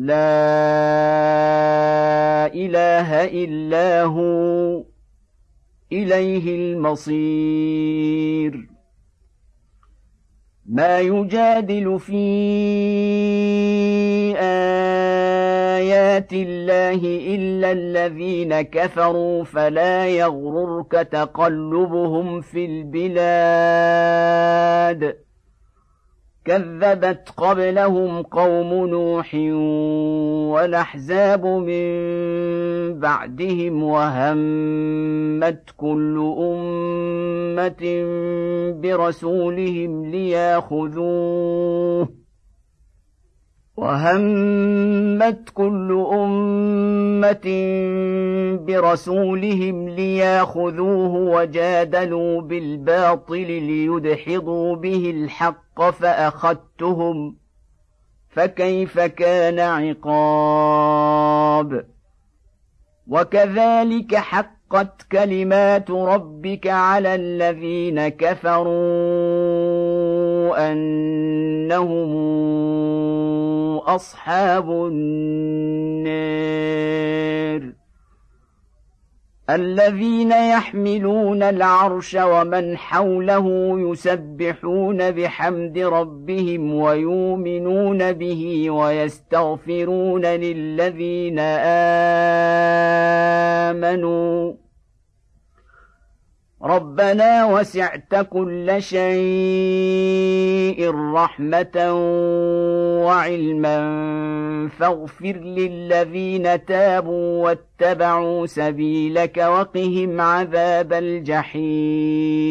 لا إله إلا هو إليه المصير. ما يجادل في آيات الله إلا الذين كفروا فلا يغررك تقلبهم في البلاد. كذبت قبلهم قوم نوح والأحزاب من بعدهم وهمت كل أمة برسولهم ليأخذوه وهمت كل أمة برسولهم لياخذوه وجادلوا بالباطل ليدحضوا به الحق فأخذتهم فكيف كان عقاب؟ وكذلك حقت كلمات ربك على الذين كفروا أنهم أصحاب النار الذين يحملون العرش ومن حوله يسبحون بحمد ربهم ويؤمنون به ويستغفرون للذين آمنوا ربنا وسعت كل شيء رحمة وعلما فاغفر للذين تابوا واتبعوا سبيلك وقهم عذاب الجحيم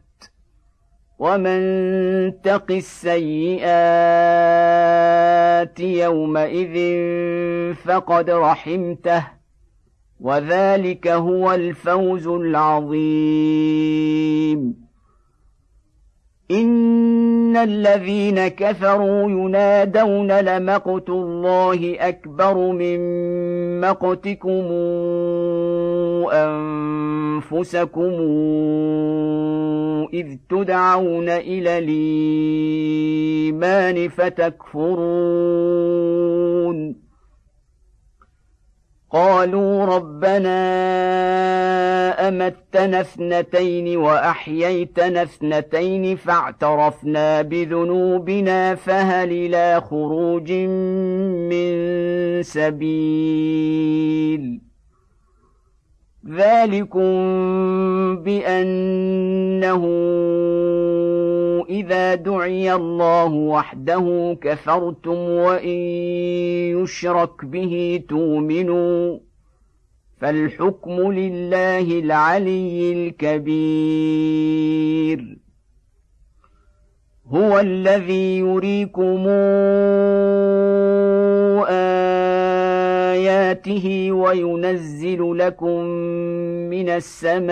ومن تق السيئات يومئذ فقد رحمته وذلك هو الفوز العظيم. ان الذين كفروا ينادون لمقت الله اكبر من مقتكم أنفسكم إذ تدعون إلى الإيمان فتكفرون. قالوا ربنا أمتنا اثنتين وأحييتنا اثنتين فاعترفنا بذنوبنا فهل إلى خروج من سبيل؟ ذلكم بانه اذا دعي الله وحده كفرتم وان يشرك به تؤمنوا فالحكم لله العلي الكبير هو الذي يريكم آياته وينزل لكم من السماء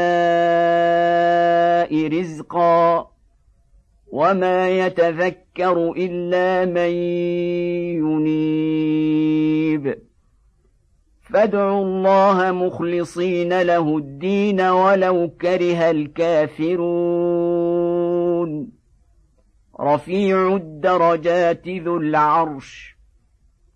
رزقا وما يتذكر إلا من ينيب. فادعوا الله مخلصين له الدين ولو كره الكافرون. رفيع الدرجات ذو العرش.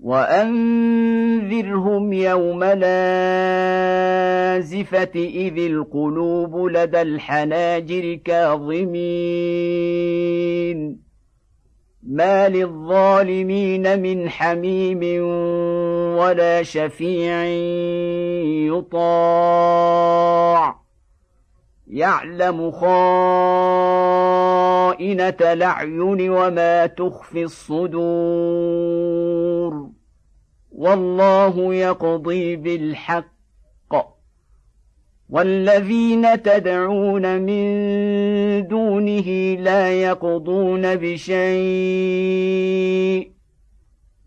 وانذرهم يوم لازفه اذ القلوب لدى الحناجر كاظمين ما للظالمين من حميم ولا شفيع يطاع يعلم خائنه الاعين وما تخفي الصدور والله يقضي بالحق. والذين تدعون من دونه لا يقضون بشيء.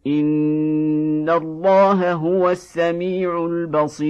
إن الله هو السميع البصير.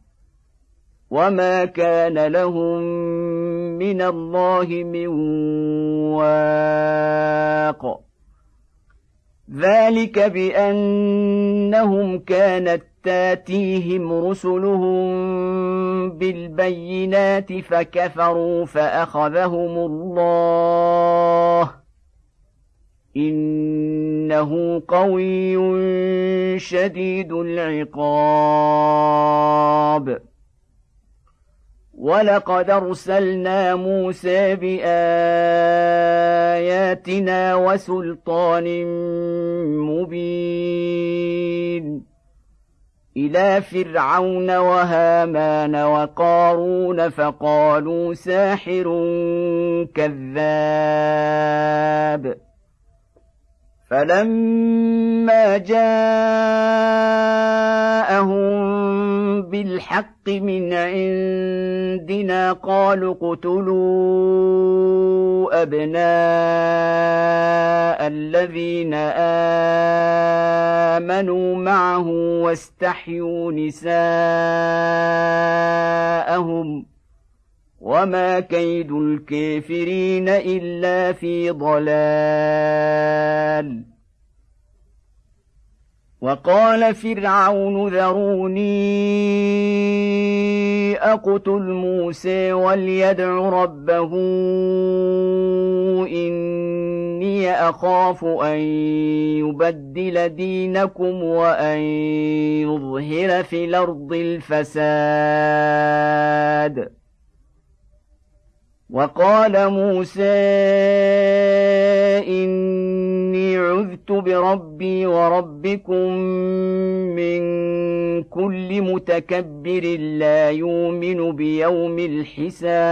وما كان لهم من الله من واق ذلك بانهم كانت تاتيهم رسلهم بالبينات فكفروا فاخذهم الله انه قوي شديد العقاب ولقد أرسلنا موسى بآياتنا وسلطان مبين إلى فرعون وهامان وقارون فقالوا ساحر كذاب فلما جاءهم بالحق من عندنا قالوا اقتلوا أبناء الذين آمنوا معه واستحيوا نساءهم وما كيد الكافرين إلا في ضلال وقال فرعون ذروني أقتل موسى وليدع ربه إني أخاف أن يبدل دينكم وأن يظهر في الأرض الفساد. وقال موسى إني عذت بربي وربكم من كل متكبر لا يؤمن بيوم الحساب.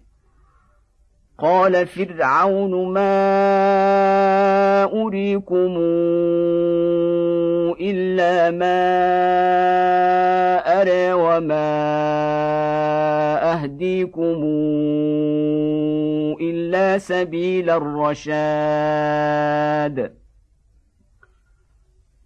قال فرعون ما أريكم إلا ما أرى وما يهديكم إلا سبيل الرشاد.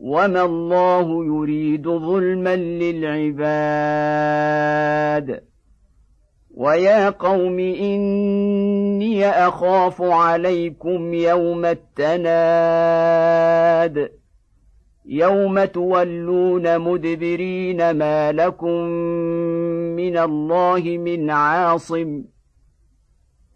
وما الله يريد ظلما للعباد ويا قوم اني اخاف عليكم يوم التناد يوم تولون مدبرين ما لكم من الله من عاصم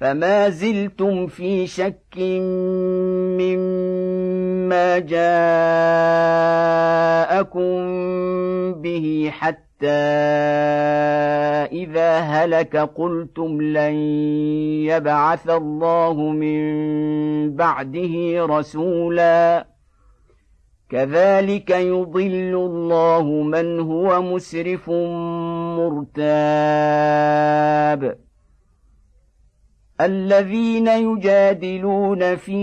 فما زلتم في شك مما جاءكم به حتى إذا هلك قلتم لن يبعث الله من بعده رسولا. كذلك يضل الله من هو مسرف مرتاب. الذين يجادلون في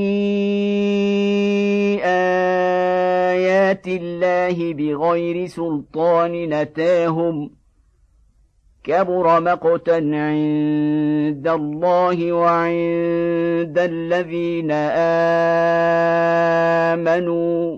آيات الله بغير سلطان نتاهم كبر مقتا عند الله وعند الذين آمنوا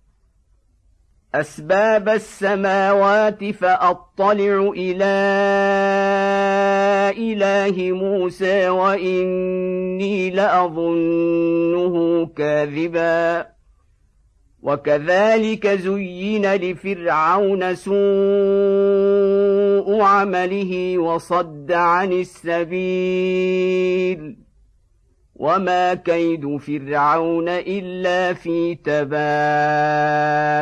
أسباب السماوات فأطلع إلى إله موسى وإني لأظنه كاذبا. وكذلك زين لفرعون سوء عمله وصد عن السبيل. وما كيد فرعون إلا في تباب.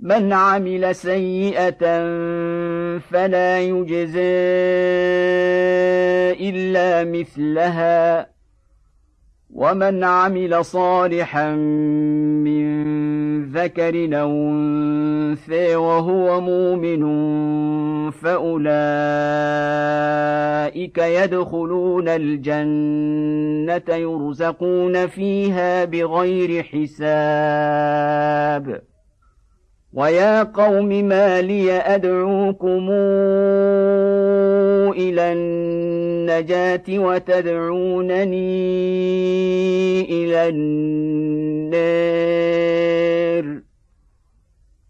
من عمل سيئة فلا يجزى إلا مثلها. ومن عمل صالحا من ذكر أو أنثى وهو مؤمن فأولئك يدخلون الجنة يرزقون فيها بغير حساب. ويا قوم ما لي ادعوكم إلى النجاه وتدعونني إلى النار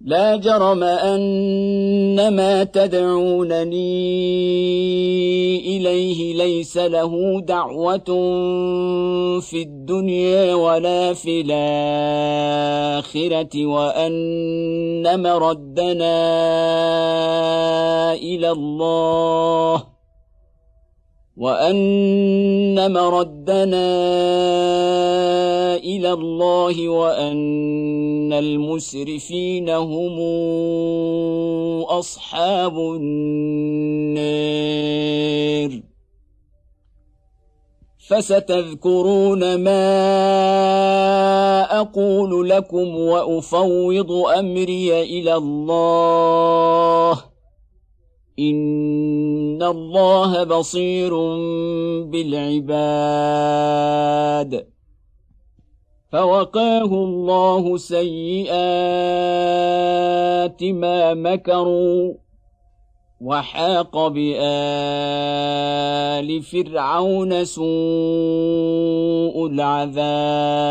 لا جرم ان ما تدعونني إليه ليس له دعوة في الدنيا ولا في الآخرة وأن مردنا إلى الله وأن مردنا إلى الله وأن المسرفين هم أصحاب النار. فستذكرون ما أقول لكم وأفوض أمري إلى الله ان الله بصير بالعباد فوقاه الله سيئات ما مكروا وحاق بال فرعون سوء العذاب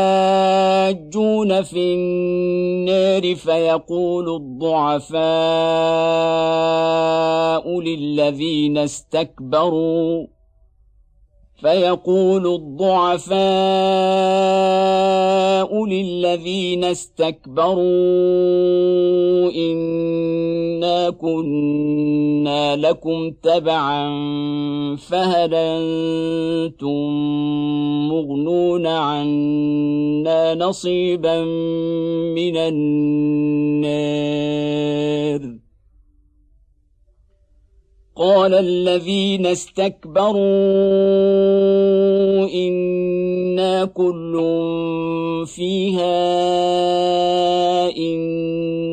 يتحاجون في النار فيقول الضعفاء للذين استكبروا فيقول الضعفاء للذين استكبروا انا كنا لكم تبعا فهل أنتم مغنون عنا نصيبا من النار؟ قال الذين استكبروا أنا كل فيها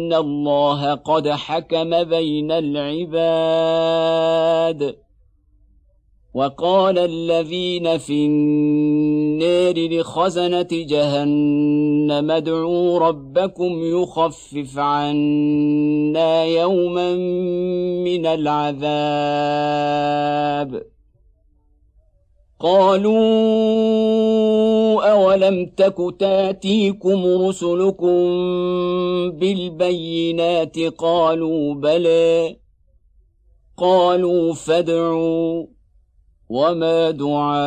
ان الله قد حكم بين العباد. وقال الذين في النار لخزنه جهنم ادعوا ربكم يخفف عنا يوما من العذاب. قالوا أولم تك تاتيكم رسلكم بالبينات قالوا بلى قالوا فادعوا وما دعاء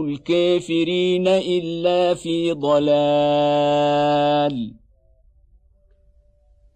الكافرين إلا في ضلال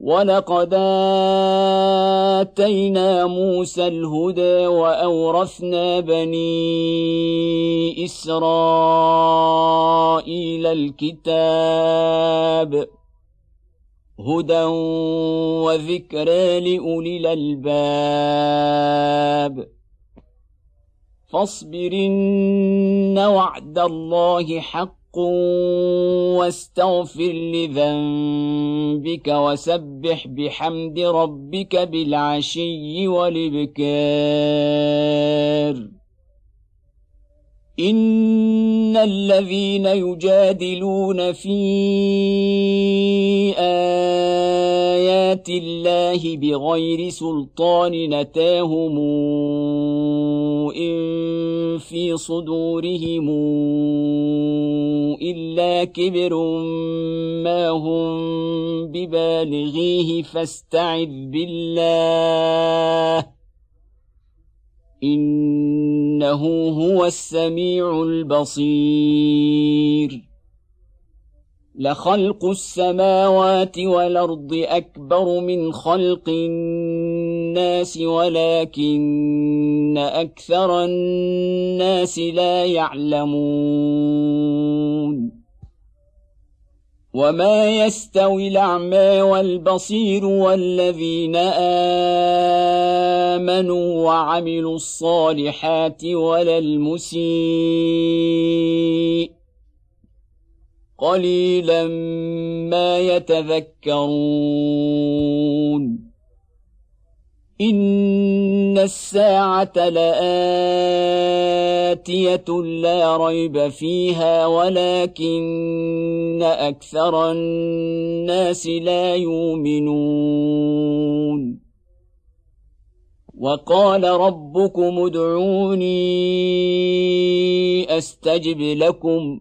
ولقد اتينا موسى الهدى واورثنا بني اسرائيل الكتاب هدى وذكرى لاولي الالباب فاصبرن وعد الله حق واستغفر لذنبك وسبح بحمد ربك بالعشي والإبكار. ان الذين يجادلون في ايات الله بغير سلطان نتاهم ان في صدورهم الا كبر ما هم ببالغيه فاستعذ بالله إنه هو السميع البصير. لخلق السماوات والأرض أكبر من خلق الناس ولكن أكثر الناس لا يعلمون. وما يستوي الاعمى والبصير والذين امنوا وعملوا الصالحات ولا المسيء قليلا ما يتذكرون ان الساعة لاتيه لا ريب فيها ولكن أكثر الناس لا يؤمنون وقال ربكم ادعوني استجب لكم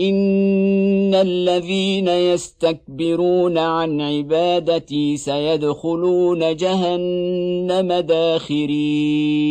ان الذين يستكبرون عن عبادتي سيدخلون جهنم داخرين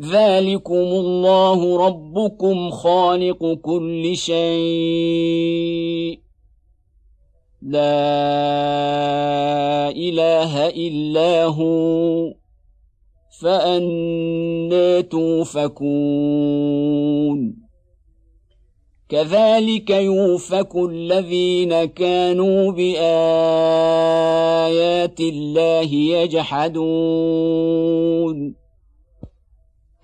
ذلكم الله ربكم خالق كل شيء. لا اله الا هو. فأنى توفكون كذلك يوفك الذين كانوا بآيات الله يجحدون.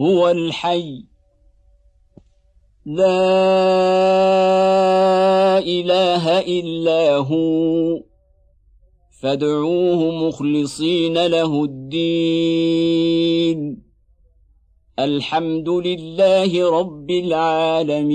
هو الحي. لا إله إلا هو. فادعوه مخلصين له الدين. الحمد لله رب العالمين.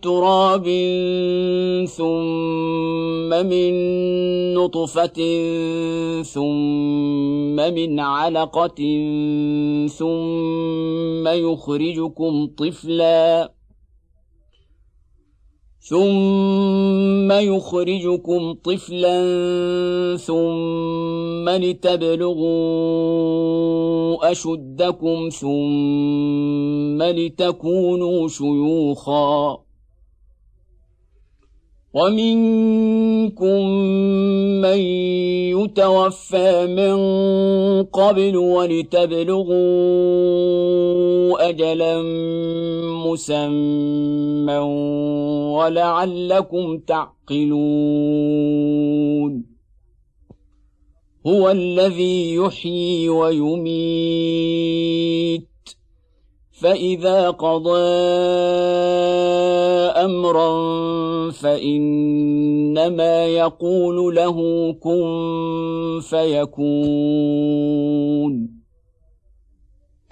تراب ثم من نطفة ثم من علقة ثم يخرجكم طفلا ثم يخرجكم طفلا ثم لتبلغوا أشدكم ثم لتكونوا شيوخا ومنكم من يتوفى من قبل ولتبلغوا اجلا مسمى ولعلكم تعقلون هو الذي يحيي ويميت فإذا قضى أمرا فإنما يقول له كن فيكون.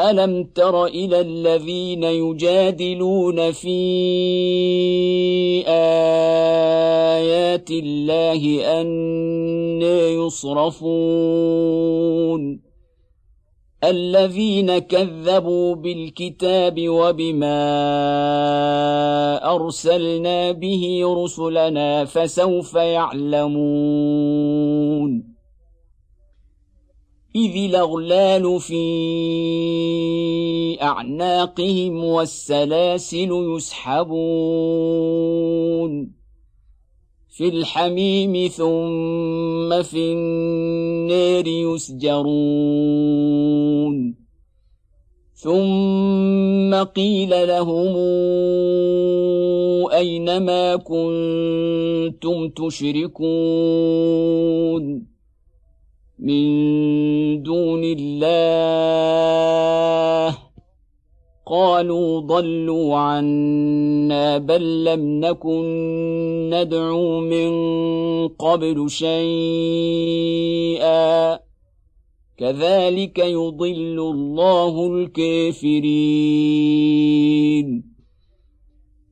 ألم تر إلى الذين يجادلون في آيات الله ان يصرفون؟ الذين كذبوا بالكتاب وبما أرسلنا به رسلنا فسوف يعلمون. إذ الأغلال في أعناقهم والسلاسل يسحبون. في الحميم ثم في النار يسجرون. ثم قيل لهم أين ما كنتم تشركون؟ من دون الله قالوا ضلوا عنا بل لم نكن ندعو من قبل شيئا. كذلك يضل الله الكافرين.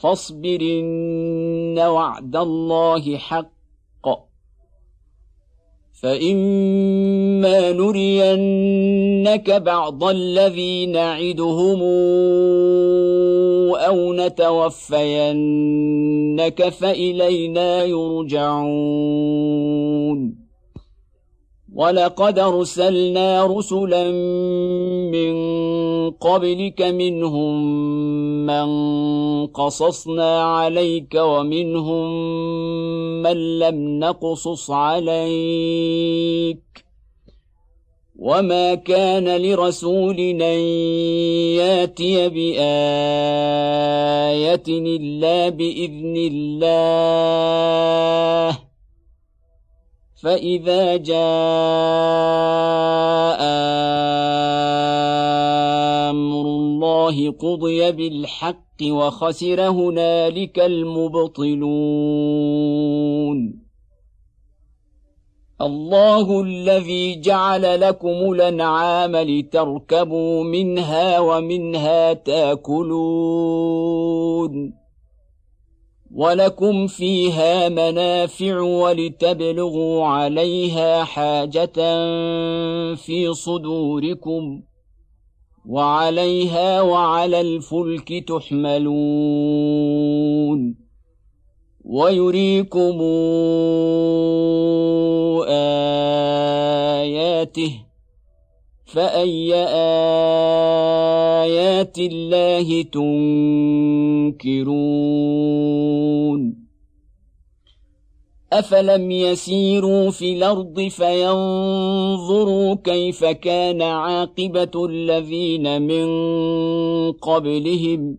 فاصبر إن وعد الله حق. فإما نرينك بعض الذي نعدهم أو نتوفينك فإلينا يرجعون. ولقد أرسلنا رسلا من قبلك منهم من قصصنا عليك ومنهم من لم نقصص عليك وما كان لرسول أن يأتي بآية إلا بإذن الله فاذا جاء أمر الله قضي بالحق وخسر هنالك المبطلون الله الذي جعل لكم الانعام لتركبوا منها ومنها تاكلون ولكم فيها منافع ولتبلغوا عليها حاجة في صدوركم وعليها وعلى الفلك تحملون ويريكم اياته فاي ايات الله تنكرون افلم يسيروا في الأرض فينظروا كيف كان عاقبه الذين من قبلهم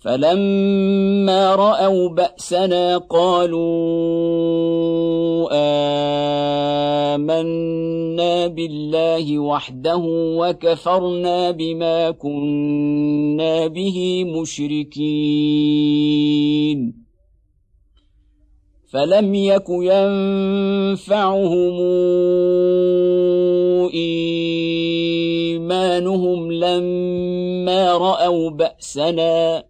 فلما رأوا بأسنا قالوا آمنا بالله وحده وكفرنا بما كنا به مشركين. فلم يك ينفعهم إيمانهم لما رأوا بأسنا.